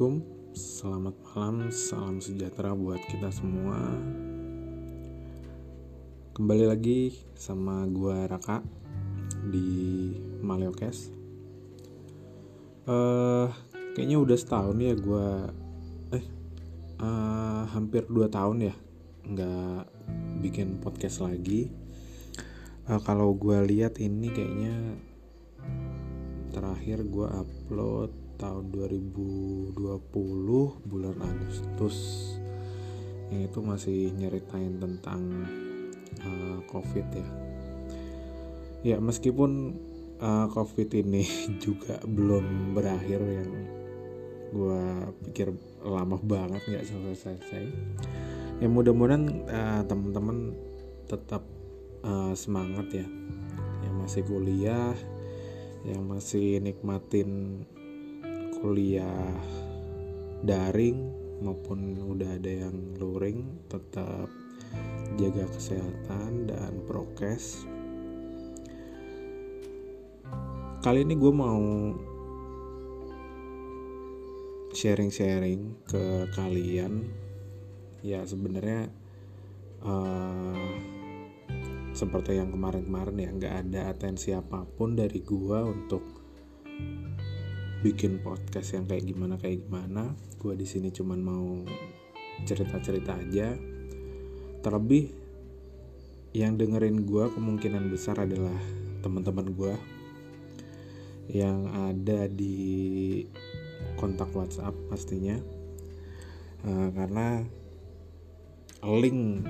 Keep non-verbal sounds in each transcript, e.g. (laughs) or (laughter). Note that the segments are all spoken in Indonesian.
Assalamualaikum, selamat malam, salam sejahtera buat kita semua. Kembali lagi sama gua Raka di Maleokes. Uh, kayaknya udah setahun ya gua eh uh, hampir dua tahun ya nggak bikin podcast lagi. Uh, kalau gua lihat ini kayaknya terakhir gua upload tahun 2020 bulan Agustus yang itu masih nyeritain tentang uh, COVID ya. Ya meskipun uh, COVID ini (laughs) juga belum berakhir yang gue pikir lama banget nggak selesai-selesai. Ya mudah-mudahan uh, teman-teman tetap uh, semangat ya, yang masih kuliah, yang masih nikmatin kuliah daring maupun udah ada yang luring tetap jaga kesehatan dan prokes. Kali ini gue mau sharing-sharing ke kalian. Ya sebenarnya uh, seperti yang kemarin-kemarin ya nggak ada atensi apa pun dari gue untuk bikin podcast yang kayak gimana kayak gimana. Gue di sini cuman mau cerita cerita aja. Terlebih yang dengerin gue kemungkinan besar adalah teman-teman gue yang ada di kontak WhatsApp pastinya. Uh, karena link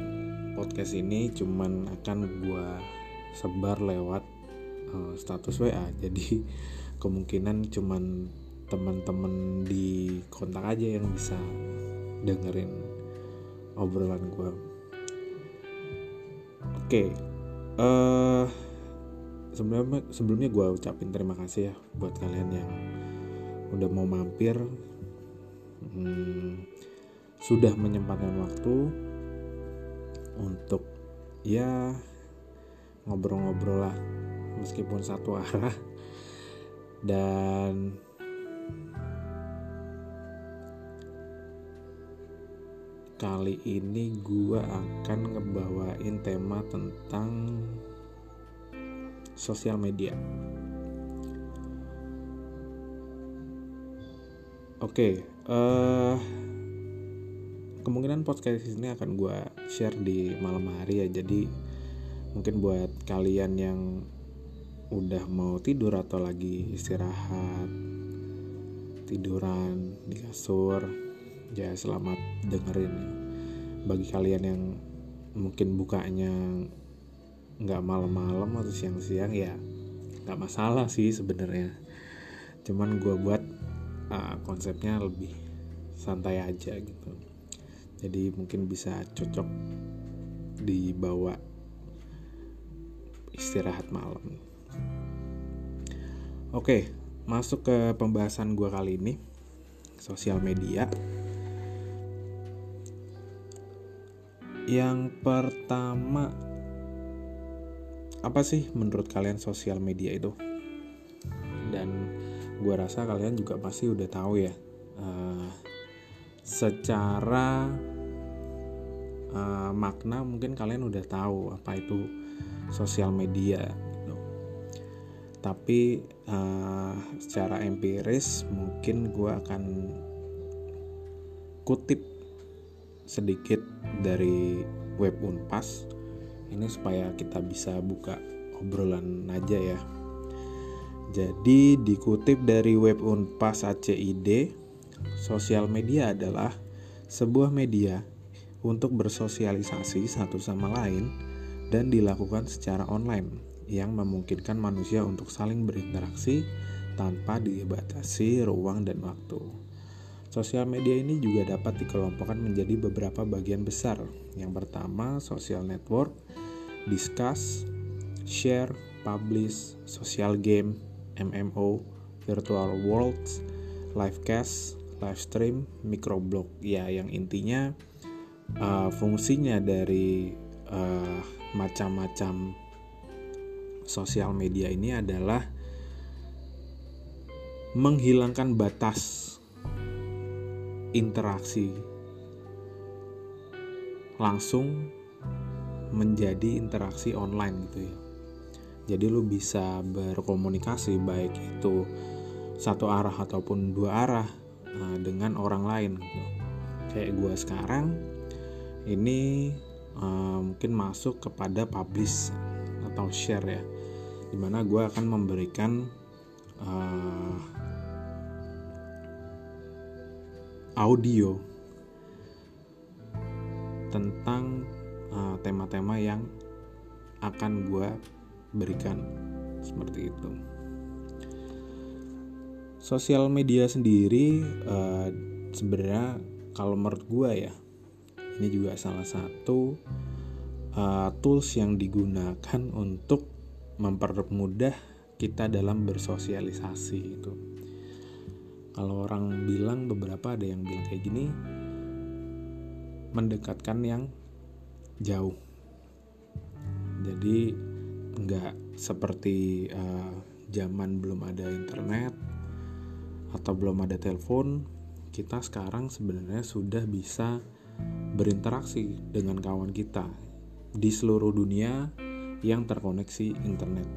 podcast ini cuman akan gue sebar lewat uh, status WA (laughs) jadi kemungkinan cuman teman-teman di kontak aja yang bisa dengerin obrolan gue oke okay. uh, eh, sebelumnya sebelumnya gue ucapin terima kasih ya buat kalian yang udah mau mampir hmm, sudah menyempatkan waktu untuk ya ngobrol-ngobrol lah meskipun satu arah dan kali ini gue akan ngebawain tema tentang sosial media. Oke, okay, uh, eh, kemungkinan podcast ini akan gue share di malam hari ya. Jadi mungkin buat kalian yang udah mau tidur atau lagi istirahat tiduran di kasur ya selamat dengerin. Bagi kalian yang mungkin bukanya nggak malam-malam atau siang-siang ya nggak masalah sih sebenarnya. Cuman gue buat uh, konsepnya lebih santai aja gitu. Jadi mungkin bisa cocok dibawa istirahat malam Oke, masuk ke pembahasan gue kali ini sosial media. Yang pertama, apa sih menurut kalian sosial media itu? Dan gue rasa kalian juga pasti udah tahu ya, uh, secara uh, makna mungkin kalian udah tahu apa itu sosial media tapi uh, secara empiris mungkin gue akan kutip sedikit dari web unpas. Ini supaya kita bisa buka obrolan aja ya. Jadi dikutip dari web unpas ACID sosial media adalah sebuah media untuk bersosialisasi satu sama lain dan dilakukan secara online yang memungkinkan manusia untuk saling berinteraksi tanpa dibatasi ruang dan waktu. Sosial media ini juga dapat dikelompokkan menjadi beberapa bagian besar. Yang pertama, social network, discuss, share, publish, social game, MMO, virtual worlds, livecast, live stream, microblog. Ya, yang intinya uh, fungsinya dari uh, macam-macam sosial media ini adalah menghilangkan batas interaksi langsung menjadi interaksi online gitu ya. Jadi lu bisa berkomunikasi baik itu satu arah ataupun dua arah uh, dengan orang lain gitu. Kayak gue sekarang ini uh, mungkin masuk kepada publish atau share ya di mana gue akan memberikan uh, audio tentang tema-tema uh, yang akan gue berikan seperti itu. Sosial media sendiri uh, sebenarnya kalau menurut gue ya ini juga salah satu uh, tools yang digunakan untuk mempermudah kita dalam bersosialisasi itu. Kalau orang bilang beberapa ada yang bilang kayak gini mendekatkan yang jauh. Jadi nggak seperti uh, zaman belum ada internet atau belum ada telepon kita sekarang sebenarnya sudah bisa berinteraksi dengan kawan kita di seluruh dunia yang terkoneksi internet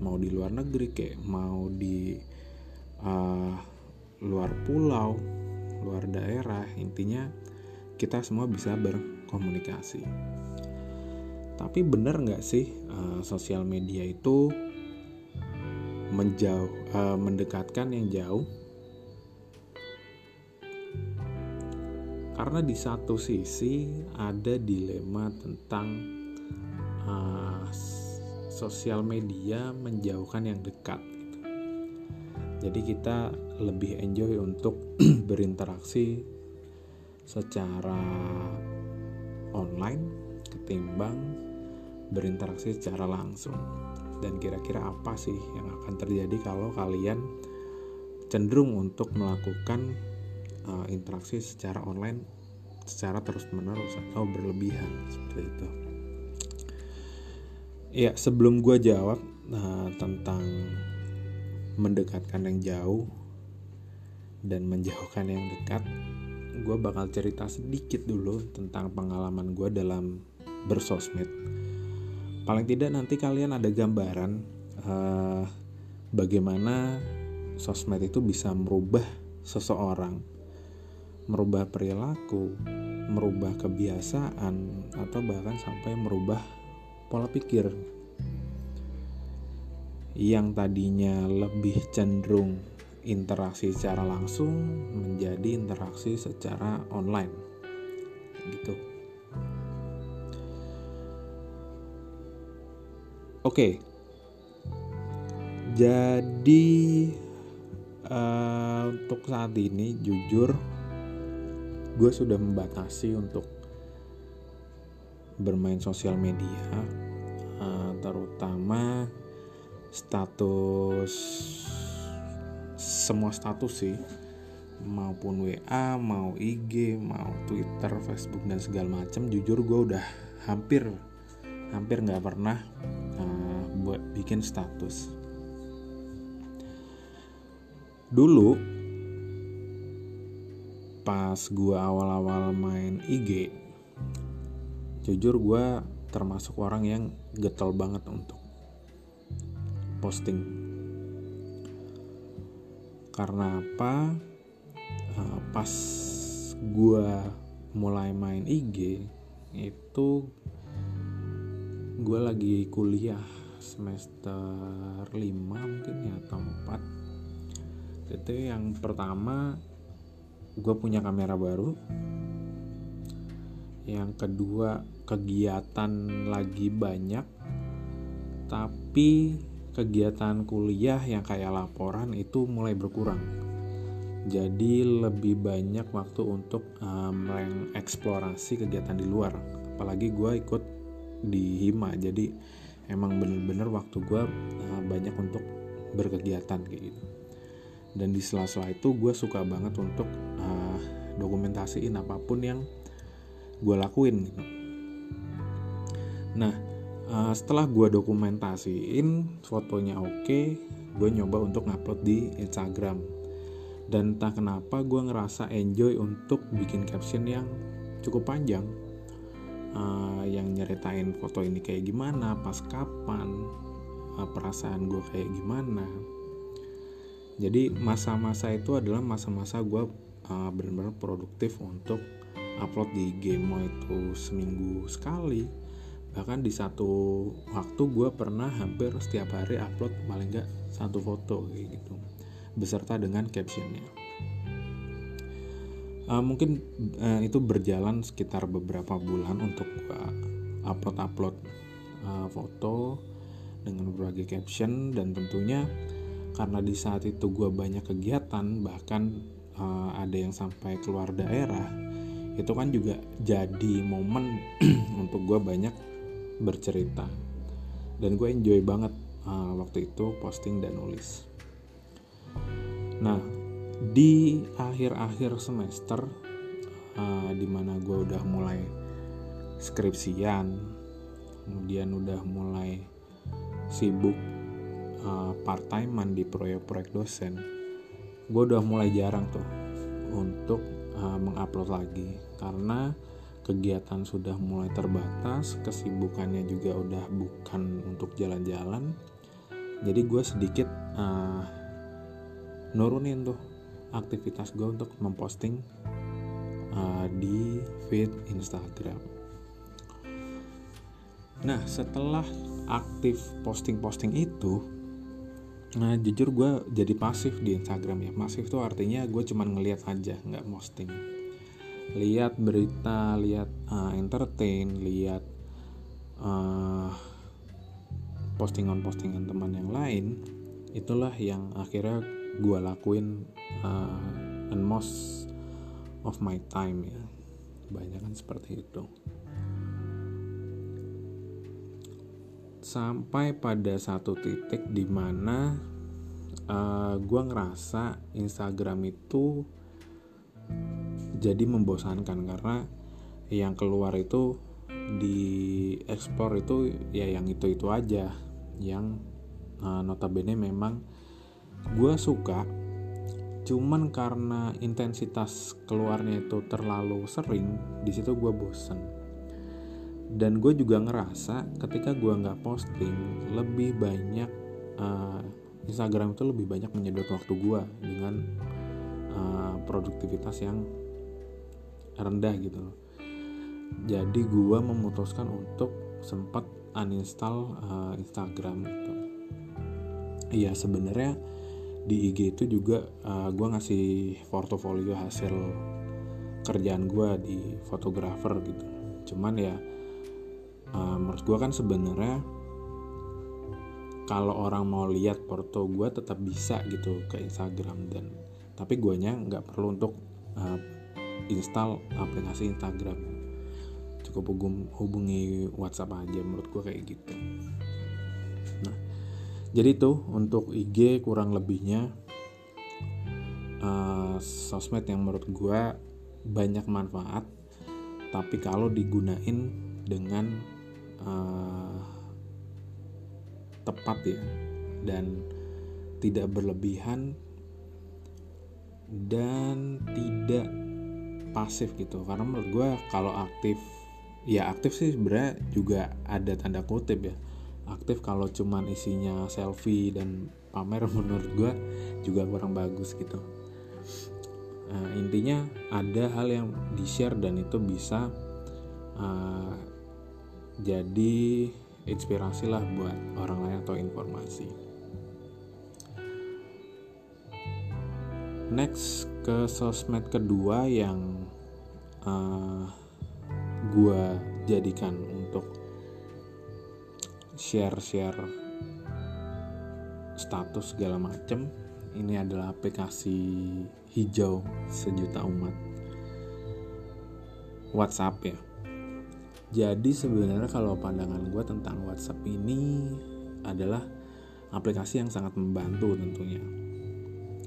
mau di luar negeri kayak mau di uh, luar pulau luar daerah intinya kita semua bisa berkomunikasi tapi benar nggak sih uh, sosial media itu menjauh uh, mendekatkan yang jauh? Karena di satu sisi ada dilema tentang uh, sosial media menjauhkan yang dekat. Gitu. Jadi kita lebih enjoy untuk (clears throat) berinteraksi secara online ketimbang berinteraksi secara langsung dan kira-kira apa sih yang akan terjadi kalau kalian cenderung untuk melakukan uh, interaksi secara online secara terus-menerus atau berlebihan seperti itu. Ya, sebelum gue jawab uh, tentang mendekatkan yang jauh dan menjauhkan yang dekat, gue bakal cerita sedikit dulu tentang pengalaman gue dalam bersosmed. Paling tidak nanti kalian ada gambaran uh, bagaimana sosmed itu bisa merubah seseorang merubah perilaku merubah kebiasaan atau bahkan sampai merubah pola pikir yang tadinya lebih cenderung interaksi secara langsung menjadi interaksi secara online gitu. Oke, jadi uh, untuk saat ini jujur gue sudah membatasi untuk bermain sosial media, uh, terutama status semua status sih maupun WA, mau IG, mau Twitter, Facebook dan segala macam. Jujur gue udah hampir hampir nggak pernah uh, buat bikin status dulu pas gue awal-awal main IG jujur gue termasuk orang yang getol banget untuk posting. Karena apa? Uh, pas gue mulai main IG itu gue lagi kuliah semester 5 mungkin ya atau 4 itu yang pertama gue punya kamera baru. Yang kedua kegiatan lagi banyak tapi kegiatan kuliah yang kayak laporan itu mulai berkurang. Jadi lebih banyak waktu untuk um, mengeksplorasi kegiatan di luar. Apalagi gue ikut di Hima jadi emang bener-bener waktu gue uh, banyak untuk berkegiatan kayak gitu. Dan di sela-sela itu gue suka banget untuk uh, dokumentasiin apa pun yang gue lakuin gitu nah uh, setelah gue dokumentasiin fotonya oke okay, gue nyoba untuk ngupload di Instagram. Dan entah kenapa gue ngerasa enjoy untuk bikin caption yang cukup panjang. Uh, yang nyeritain foto ini kayak gimana pas kapan uh, perasaan gue kayak gimana. Jadi masa-masa itu adalah masa-masa gue uh, benar-benar produktif untuk upload di game itu seminggu sekali bahkan di satu waktu gue pernah hampir setiap hari upload paling nggak satu foto kayak gitu beserta dengan captionnya. Uh, mungkin uh, itu berjalan sekitar beberapa bulan untuk uh, upload upload uh, foto dengan berbagai caption dan tentunya karena di saat itu gue banyak kegiatan bahkan uh, ada yang sampai keluar daerah itu kan juga jadi momen (clears throat) untuk gue banyak bercerita. Dan gue enjoy banget uh, waktu itu posting dan nulis. Nah di akhir-akhir semester uh, di mana gue udah mulai skripsian kemudian udah mulai sibuk uh, part time di proyek-proyek dosen gue udah mulai jarang tuh untuk uh, mengupload lagi. Karena kegiatan sudah mulai terbatas, kesibukannya juga udah bukan untuk jalan-jalan. Jadi gue sedikit uh, nurunin tuh aktivitas gue untuk memposting uh, di feed Instagram. Nah setelah aktif posting-posting itu, nah jujur gue jadi pasif di Instagram ya. Pasif tuh artinya gue cuman ngeliat aja, nggak posting lihat berita lihat uh, entertain lihat uh, postingan-postingan teman yang lain itulah yang akhirnya gue lakuin uh, and most of my time ya. Banyak kan seperti itu. Sampai pada satu titik di mana uh, gue ngerasa Instagram itu jadi membosankan karena yang keluar itu di ekspor itu ya yang itu itu aja. Yang uh, notabene memang gue suka cuman karena intensitas keluarnya itu terlalu sering di situ gue bosen. Dan gue juga ngerasa ketika gue nggak posting lebih banyak uh, Instagram itu lebih banyak menyedot waktu gue dengan uh, produktivitas yang rendah gitu loh. Jadi gue memutuskan untuk sempat uninstall uh, Instagram gitu iya sebenarnya di IG itu juga uh, eh, gue ngasih portofolio hasil kerjaan gue di fotografer gitu. Cuman ya uh, menurut gue kan sebenarnya kalau orang mau lihat porto gue tetap bisa gitu ke Instagram dan tapi guanya nggak perlu untuk uh, install aplikasi Instagram. Cukup hubungi WhatsApp aja menurut gue kayak gitu. Nah jadi tuh untuk IG kurang lebihnya uh, sosmed yang menurut gue banyak manfaat tapi kalau digunain dengan uh, tepat ya dan tidak berlebihan dan tidak pasif gitu. Karena menurut gue kalau aktif ya aktif sih sebenarnya juga ada tanda kutip ya. Aktif kalau cuman isinya selfie dan pamer (laughs) menurut gue juga kurang bagus gitu. Uh, intinya ada hal yang di share dan itu bisa uh, jadi inspirasi lah buat orang lain atau informasi. Next ke sosmed kedua yang uh, eh, gue jadikan untuk share-share status segala macem ini adalah aplikasi hijau sejuta umat. WhatsApp ya. Jadi sebenarnya kalau pandangan gue tentang WhatsApp ini adalah aplikasi yang sangat membantu tentunya.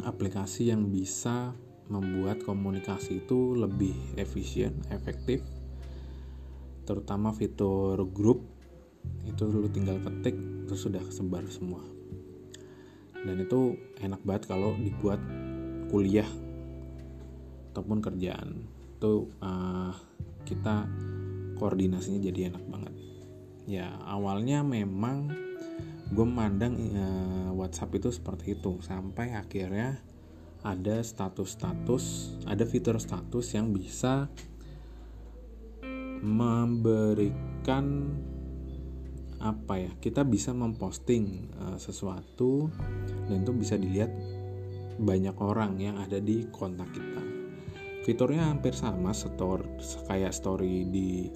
Aplikasi yang bisa membuat komunikasi itu lebih efisien, efektif. Terutama fitur grup itu lu tinggal ketik terus sudah kesebar semua. Dan itu enak banget kalau dibuat kuliah ataupun kerjaan itu uh, kita koordinasinya jadi enak banget ya awalnya memang gue memandang uh, WhatsApp itu seperti itu sampai akhirnya ada status-status ada fitur status yang bisa memberikan apa ya kita bisa memposting uh, sesuatu dan itu bisa dilihat banyak orang yang ada di kontak kita. Fiturnya hampir sama store kayak story di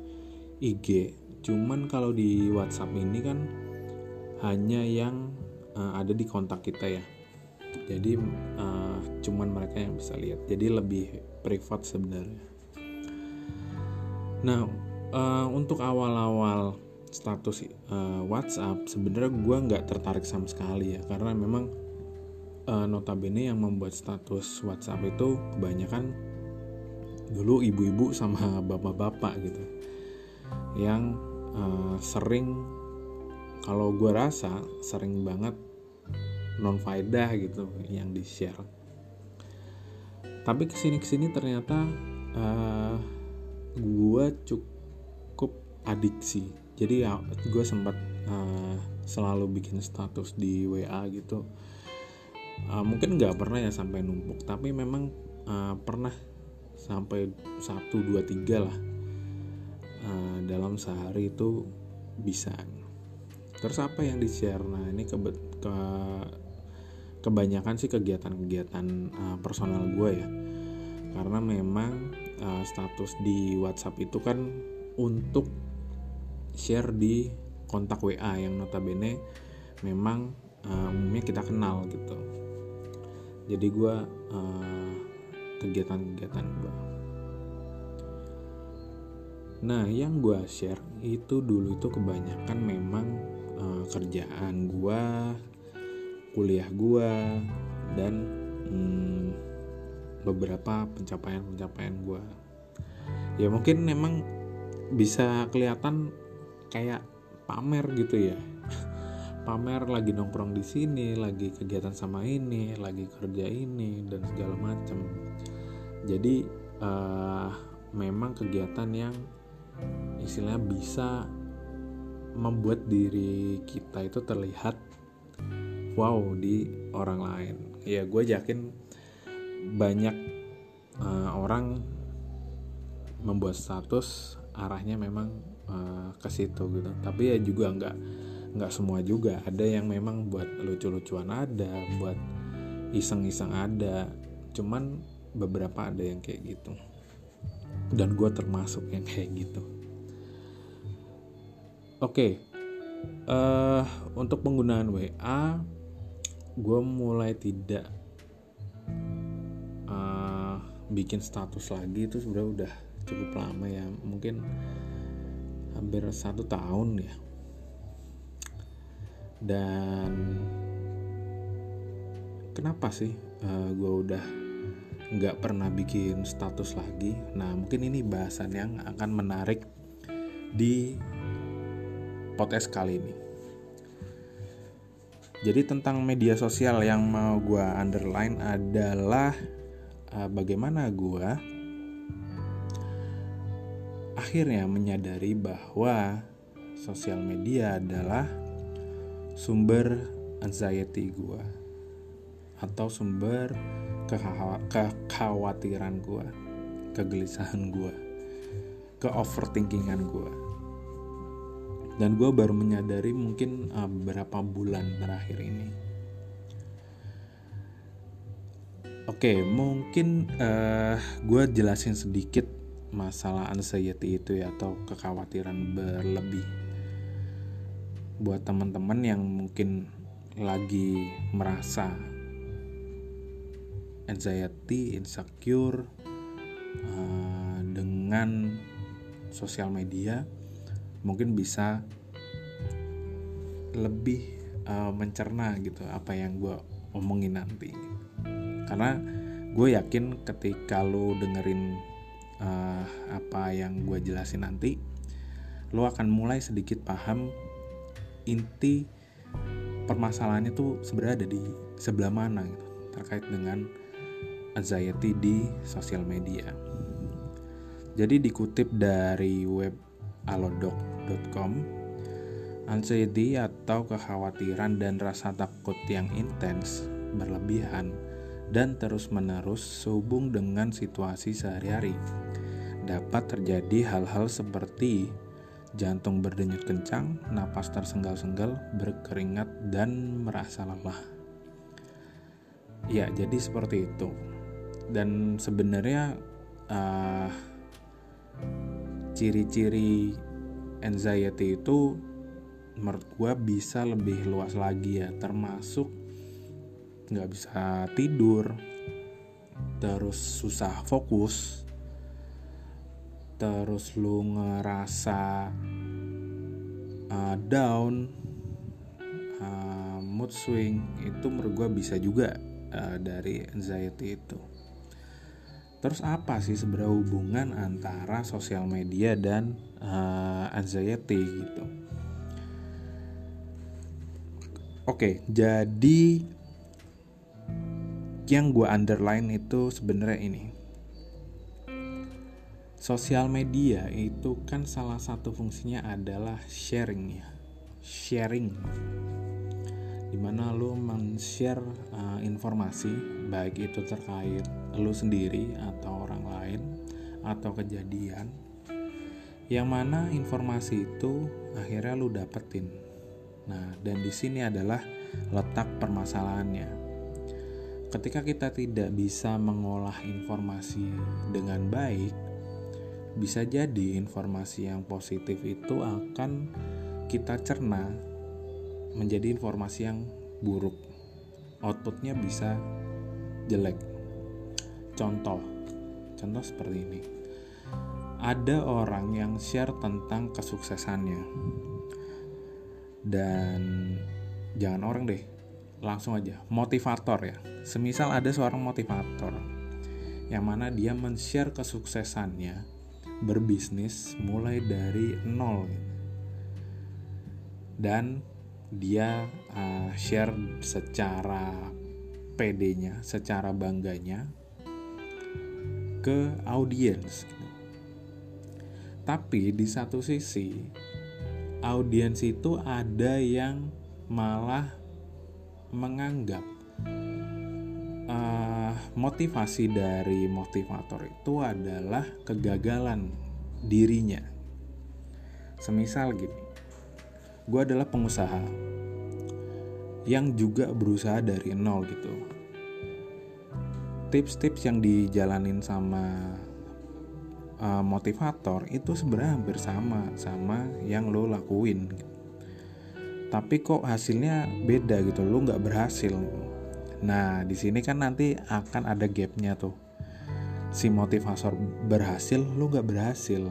IG cuman kalau di WhatsApp ini kan hanya yang uh, ada di kontak kita ya jadi uh, cuman mereka yang bisa lihat. Jadi lebih privat sebenarnya. Nah uh, untuk awal-awal status uh, WhatsApp sebenarnya gue nggak tertarik sama sekali ya. Karena memang uh, notabene yang membuat status WhatsApp itu kebanyakan dulu ibu-ibu sama (laughs) bapak-bapak gitu. Yang uh, sering kalau gue rasa sering banget non faedah gitu yang di share tapi ke sini ke sini ternyata uh, gue cukup adiksi. Jadi ya gue sempat uh, selalu bikin status di WA gitu. Uh, mungkin nggak pernah ya sampai numpuk tapi memang uh, pernah sampai satu dua tiga lah uh, dalam sehari itu bisa. Terus apa yang di share nah ini ke, ke kebanyakan sih kegiatan-kegiatan uh, personal gue ya. Karena memang uh, status di WhatsApp itu kan untuk share di kontak WA yang notabene memang uh, umumnya kita kenal gitu. Jadi gue uh, kegiatan-kegiatan gue nah yang gue share itu dulu itu kebanyakan memang uh, kerjaan gue kuliah gue dan hmm, beberapa pencapaian-pencapaian gue ya mungkin memang bisa kelihatan kayak pamer gitu ya. (laughs) Pamer lagi nongkrong di sini lagi kegiatan sama ini lagi kerja ini dan segala macam jadi uh, memang kegiatan yang istilahnya bisa membuat diri kita itu terlihat wow di orang lain. Ya gue yakin banyak uh, orang membuat status arahnya memang uh, ke situ gitu. Tapi ya juga nggak nggak semua juga. Ada yang memang buat lucu-lucuan ada buat iseng-iseng ada. Cuman beberapa ada yang kayak gitu. Dan gue termasuk yang kayak gitu. Oke okay. uh, untuk penggunaan WA gue mulai tidak uh, bikin status lagi itu sebenarnya udah cukup lama ya. Mungkin hampir satu tahun ya. Dan kenapa sih uh, eh, gue udah nggak pernah bikin status lagi? Nah mungkin ini bahasan yang akan menarik di podcast kali ini jadi tentang media sosial yang mau gue underline adalah uh, bagaimana gue akhirnya menyadari bahwa sosial media adalah sumber anxiety gue atau sumber kekhawatiran gue, kegelisahan gue, ke overthinkingan gue. Dan gue baru menyadari mungkin uh, beberapa bulan terakhir ini. Oke, mungkin uh, gue jelasin sedikit masalah anxiety itu ya atau kekhawatiran berlebih buat teman-teman yang mungkin lagi merasa anxiety, insecure uh, dengan sosial media mungkin bisa lebih uh, mencerna gitu apa yang gue omongin nanti karena gue yakin ketika lo dengerin uh, apa yang gue jelasin nanti lo akan mulai sedikit paham inti permasalahannya tuh sebenarnya ada di sebelah mana gitu terkait dengan anxiety di sosial media. Jadi dikutip dari web alodoc.com, anxiety atau kekhawatiran dan rasa takut yang intens, berlebihan, dan terus-menerus sehubung dengan situasi sehari-hari. Dapat terjadi hal-hal seperti jantung berdenyut kencang, napas tersenggal-senggal, berkeringat, dan merasa lelah. Ya, jadi seperti itu. Dan sebenarnya uh, ciri-ciri anxiety itu menurut gue bisa lebih luas lagi ya, termasuk nggak bisa tidur, terus susah fokus, terus lu ngerasa uh, down, uh, mood swing itu menurut gue bisa juga uh, dari anxiety itu. Terus apa sih sebenarnya hubungan antara sosial media dan uh, anxiety gitu? Oke, jadi yang gue underline itu sebenarnya ini. Sosial media itu kan salah satu fungsinya adalah sharing ya. Sharing di mana lo men-share uh, informasi baik itu terkait lo sendiri atau orang lain atau kejadian yang mana informasi itu akhirnya lo dapetin. Nah dan di sini adalah letak permasalahannya. Ketika kita tidak bisa mengolah informasi dengan baik, bisa jadi informasi yang positif itu akan kita cerna menjadi informasi yang buruk. Outputnya bisa jelek. Contoh, contoh seperti ini. Ada orang yang share tentang kesuksesannya, dan jangan orang deh, langsung aja motivator ya semisal ada seorang motivator yang mana dia men-share kesuksesannya berbisnis mulai dari nol dan dia uh, share secara PD-nya, secara bangganya ke audiens. Gitu. Tapi di satu sisi audiens itu ada yang malah menganggap uh, motivasi dari motivator itu adalah kegagalan dirinya. Semisal gini, gue adalah pengusaha yang juga berusaha dari nol gitu. Tips-tips yang dijalanin sama uh, motivator itu sebenarnya hampir sama sama yang lo lakuin. Tapi kok hasilnya beda gitu lu nggak berhasil nah di sini kan nanti akan ada gapnya tuh si motivator berhasil lu nggak berhasil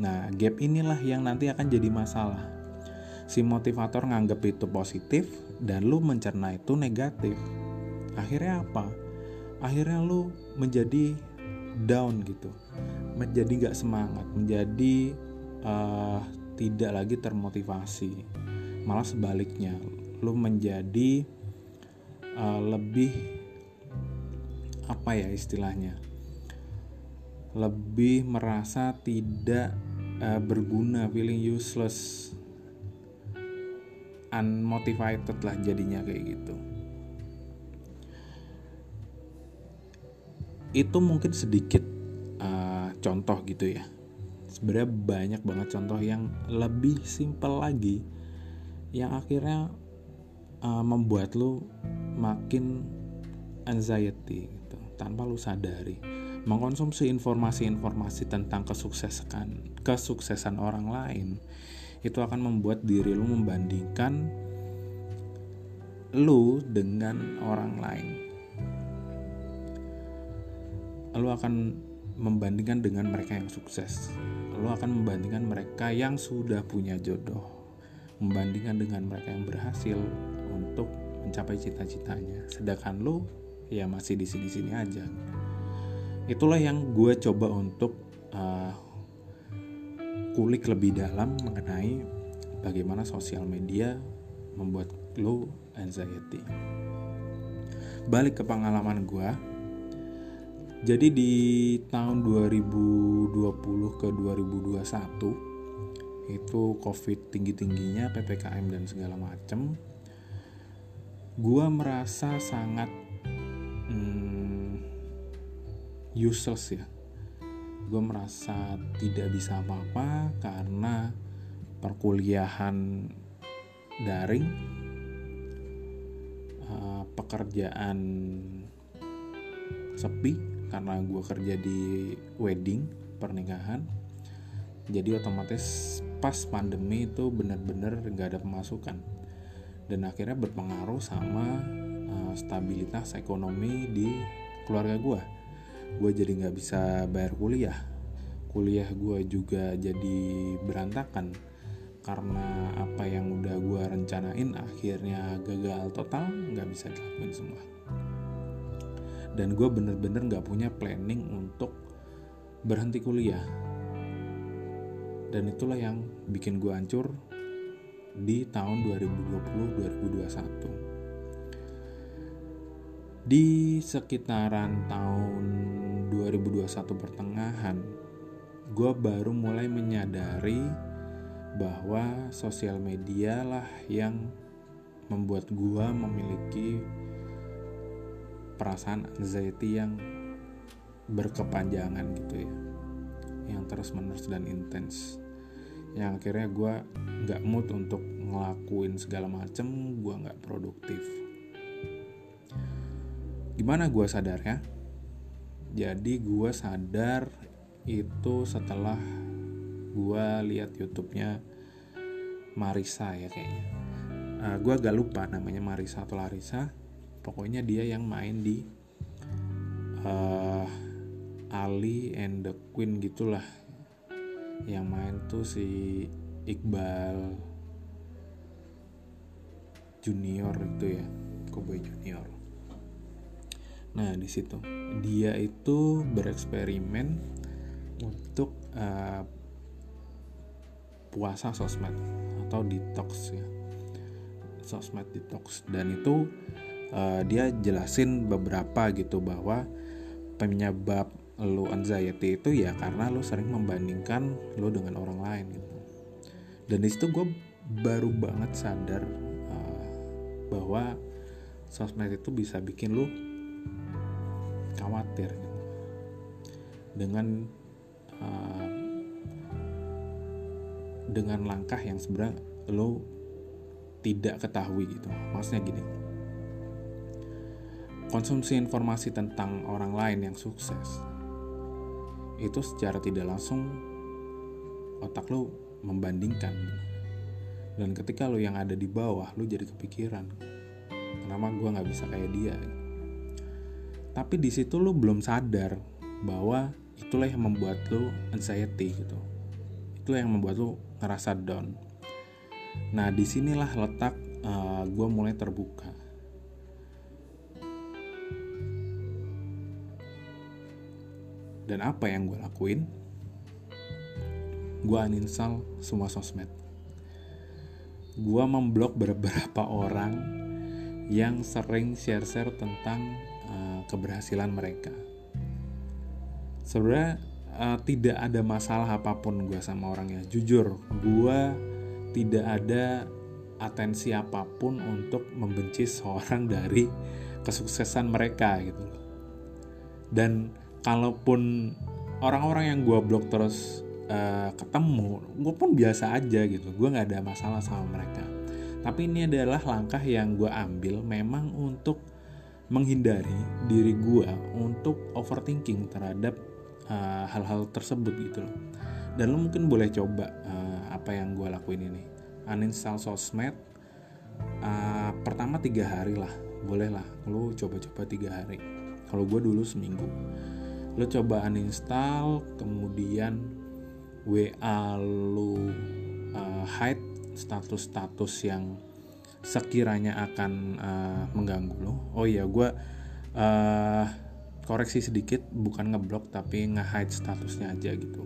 nah gap inilah yang nanti akan jadi masalah si motivator nganggep itu positif dan lu mencerna itu negatif akhirnya apa? Akhirnya lu menjadi down gitu menjadi gak semangat menjadi uh, tidak lagi termotivasi. Malah sebaliknya lu menjadi uh, lebih apa ya istilahnya? Lebih merasa tidak uh, berguna feeling useless unmotivated lah jadinya kayak gitu. Itu mungkin sedikit uh, contoh gitu ya. Sebenarnya banyak banget contoh yang lebih simpel lagi yang akhirnya uh, membuat lu makin anxiety gitu tanpa lu sadari. Mengkonsumsi informasi-informasi tentang kesuksesan kesuksesan orang lain itu akan membuat diri lu membandingkan lu dengan orang lain. Lu akan membandingkan dengan mereka yang sukses. Lu akan membandingkan mereka yang sudah punya jodoh. Membandingkan dengan mereka yang berhasil untuk mencapai cita-citanya. Sedangkan lu ya masih di sini-sini aja. Itulah yang gue coba untuk uh, kulik lebih dalam mengenai bagaimana sosial media membuat lu anxiety. Balik ke pengalaman gue jadi di tahun 2020 ke 2021 itu covid tinggi-tingginya PPKM dan segala macem gua merasa sangat hmm, useless ya gue merasa tidak bisa apa-apa karena perkuliahan daring uh, pekerjaan sepi karena gue kerja di wedding pernikahan. Jadi otomatis pas pandemi itu benar-benar gak ada pemasukan. Dan akhirnya berpengaruh sama uh, stabilitas ekonomi di keluarga gue gue jadi nggak bisa bayar kuliah. Kuliah gue juga jadi berantakan karena apa yang udah gue rencanain akhirnya gagal total nggak bisa dilakuin semua. Dan gue bener-bener nggak punya planning untuk berhenti kuliah. Dan itulah yang bikin gue hancur di tahun 2020-2021 di sekitaran tahun 2021 pertengahan gue baru mulai menyadari bahwa sosial media lah yang membuat gue memiliki perasaan anxiety yang berkepanjangan gitu ya yang terus menerus dan intens. Yang akhirnya gue nggak mood untuk ngelakuin segala macem gue nggak produktif. Gimana gue sadar ya jadi gue sadar itu setelah gue lihat YouTube-nya Marisa ya kayaknya. Uh, eh, gue agak lupa namanya Marisa atau Larisa pokoknya dia yang main di uh, Ali and the Queen gitulah. Yang main tuh si Iqbal Junior itu ya Koboy Junior Nah, di situ dia itu bereksperimen untuk uh, puasa sosmed atau detox ya. Sosmed detox dan itu uh, dia jelasin beberapa gitu bahwa penyebab lo anxiety itu ya karena lo sering membandingkan lo dengan orang lain gitu. Dan di situ gue baru banget sadar uh, bahwa sosmed itu bisa bikin lo khawatir gitu. dengan uh, dengan langkah yang sebenarnya lo tidak ketahui gitu. Maksudnya gini konsumsi informasi tentang orang lain yang sukses itu secara tidak langsung otak lo membandingkan. Dan ketika lo yang ada di bawah lo jadi kepikiran kenapa gue nggak bisa kayak dia tapi di situ lo belum sadar bahwa itulah yang membuat lo anxiety gitu. Itulah yang membuat lo ngerasa down. Nah di sinilah letak uh, eh, gue mulai terbuka. Dan apa yang gue lakuin? Gue uninstall semua sosmed. Gue memblok beberapa (laughs) orang yang sering share-share tentang keberhasilan mereka. Sebenarnya uh, tidak ada masalah apa pun gue sama orangnya jujur gue tidak ada atensi apa pun untuk membenci seorang dari kesuksesan mereka gitu dan kalaupun orang-orang yang gue blok terus uh, ketemu gue pun biasa aja gitu. Gue nggak ada masalah sama mereka. Tapi ini adalah langkah yang gue ambil memang untuk menghindari diri gue untuk overthinking terhadap uh, hal-hal tersebut gitu loh. Dan lo mungkin boleh coba uh, apa yang gue lakuin ini. Uninstall sosmed uh, pertama tiga hari lah. Boleh lah lo coba-coba tiga hari. Kalau gue dulu seminggu. Lo coba uninstall kemudian WA lo uh, hide status-status yang sekiranya akan uh, mengganggu lo. Oh iya gue uh, koreksi sedikit bukan ngeblok tapi nge-hide statusnya aja gitu.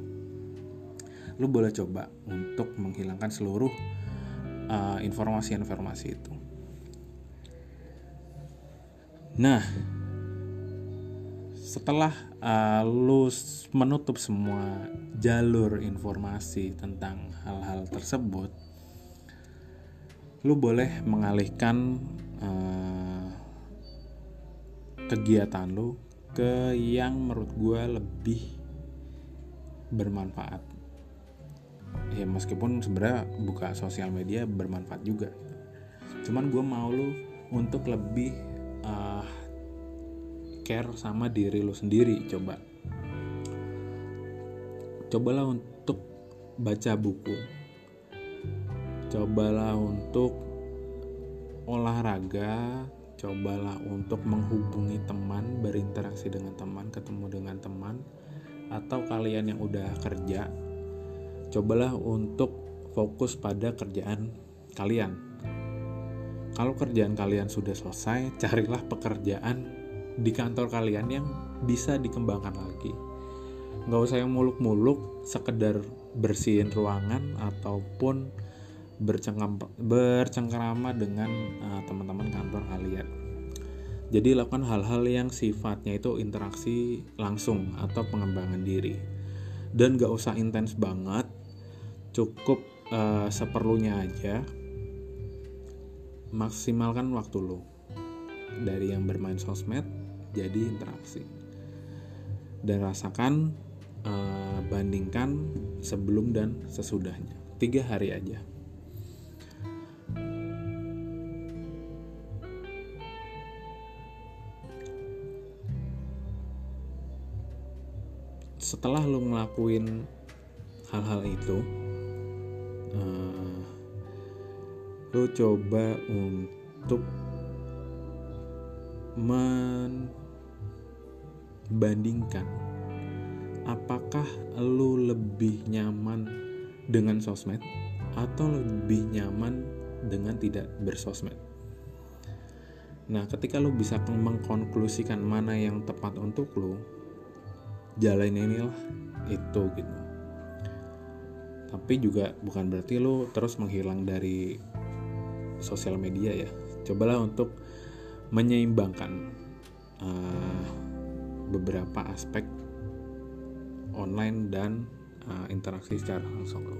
Lo boleh coba untuk menghilangkan seluruh uh, informasi-informasi itu. Nah setelah uh, lu menutup semua jalur informasi tentang hal-hal tersebut lu boleh mengalihkan uh, kegiatan lu ke yang menurut gue lebih bermanfaat. Ya meskipun sebenarnya buka sosial media bermanfaat juga. Cuman gue mau lu untuk lebih uh, care sama diri lu sendiri coba. Cobalah untuk baca buku cobalah untuk olahraga cobalah untuk menghubungi teman berinteraksi dengan teman ketemu dengan teman atau kalian yang udah kerja cobalah untuk fokus pada kerjaan kalian. Kalau kerjaan kalian sudah selesai (laughs) carilah pekerjaan di kantor kalian yang bisa dikembangkan lagi. Nggak usah yang muluk-muluk sekedar bersihin ruangan ataupun bercengkrama dengan uh, teman-teman kantor kalian. Jadi lakukan hal-hal yang sifatnya itu interaksi langsung atau pengembangan diri. Dan gak usah intens banget, cukup uh, seperlunya aja. Maksimalkan waktu lo dari yang bermain sosmed jadi interaksi. Dan rasakan uh, bandingkan sebelum dan sesudahnya. Tiga hari aja. Setelah lo ngelakuin hal-hal itu uh, lo coba untuk membandingkan apakah lo lebih nyaman dengan sosmed atau lebih nyaman dengan tidak bersosmed. Nah, ketika lo bisa mengkonklusikan mana yang tepat untuk lo, jalan inilah itu gitu. Tapi juga bukan berarti lo terus menghilang dari sosial media ya. Cobalah untuk menyeimbangkan uh, beberapa aspek online dan uh, interaksi secara langsung. Lo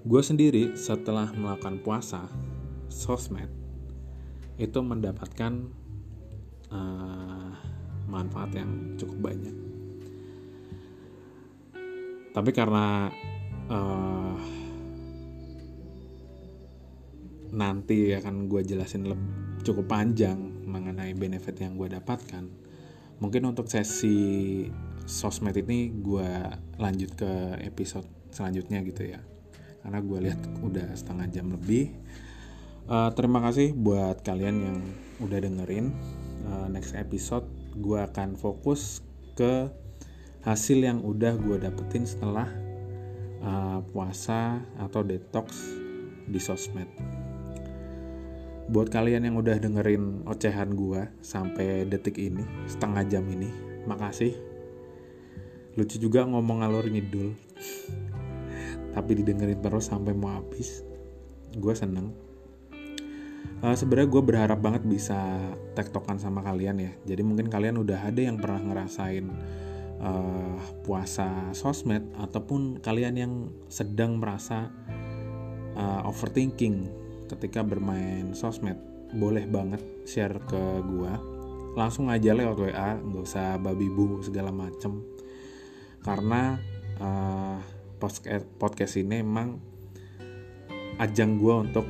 gue sendiri setelah melakukan puasa sosmed itu mendapatkan uh, manfaat yang cukup banyak. Tapi karena uh, nanti akan gue jelasin lebih, cukup panjang mengenai benefit yang gue dapatkan mungkin untuk sesi sosmed ini gue lanjut ke episode selanjutnya gitu ya. Karena gue lihat udah setengah jam lebih. Uh, terima kasih buat kalian yang udah dengerin uh, next episode gue akan fokus ke hasil yang udah gue dapetin setelah uh, puasa atau detox di sosmed. Buat kalian yang udah dengerin ocehan gue sampai detik ini, setengah jam ini, makasih. Lucu juga ngomong ngalur ngidul, (laughs) tapi didengerin terus sampai mau habis. Gue seneng uh, sebenarnya gue berharap banget bisa tektokan sama kalian ya. Jadi mungkin kalian udah ada yang pernah ngerasain uh, puasa sosmed ataupun kalian yang sedang merasa uh, overthinking ketika bermain sosmed boleh banget share ke gue langsung aja lewat WA nggak usah babi bu segala macem. Karena uh, podcast ini emang ajang gue untuk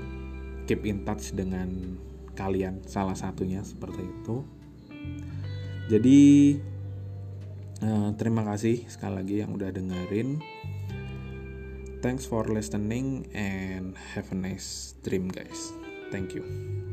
keep in touch dengan kalian salah satunya seperti itu. Jadi uh, terima kasih sekali lagi yang udah dengerin. Thanks for listening and have a nice dream guys. Thank you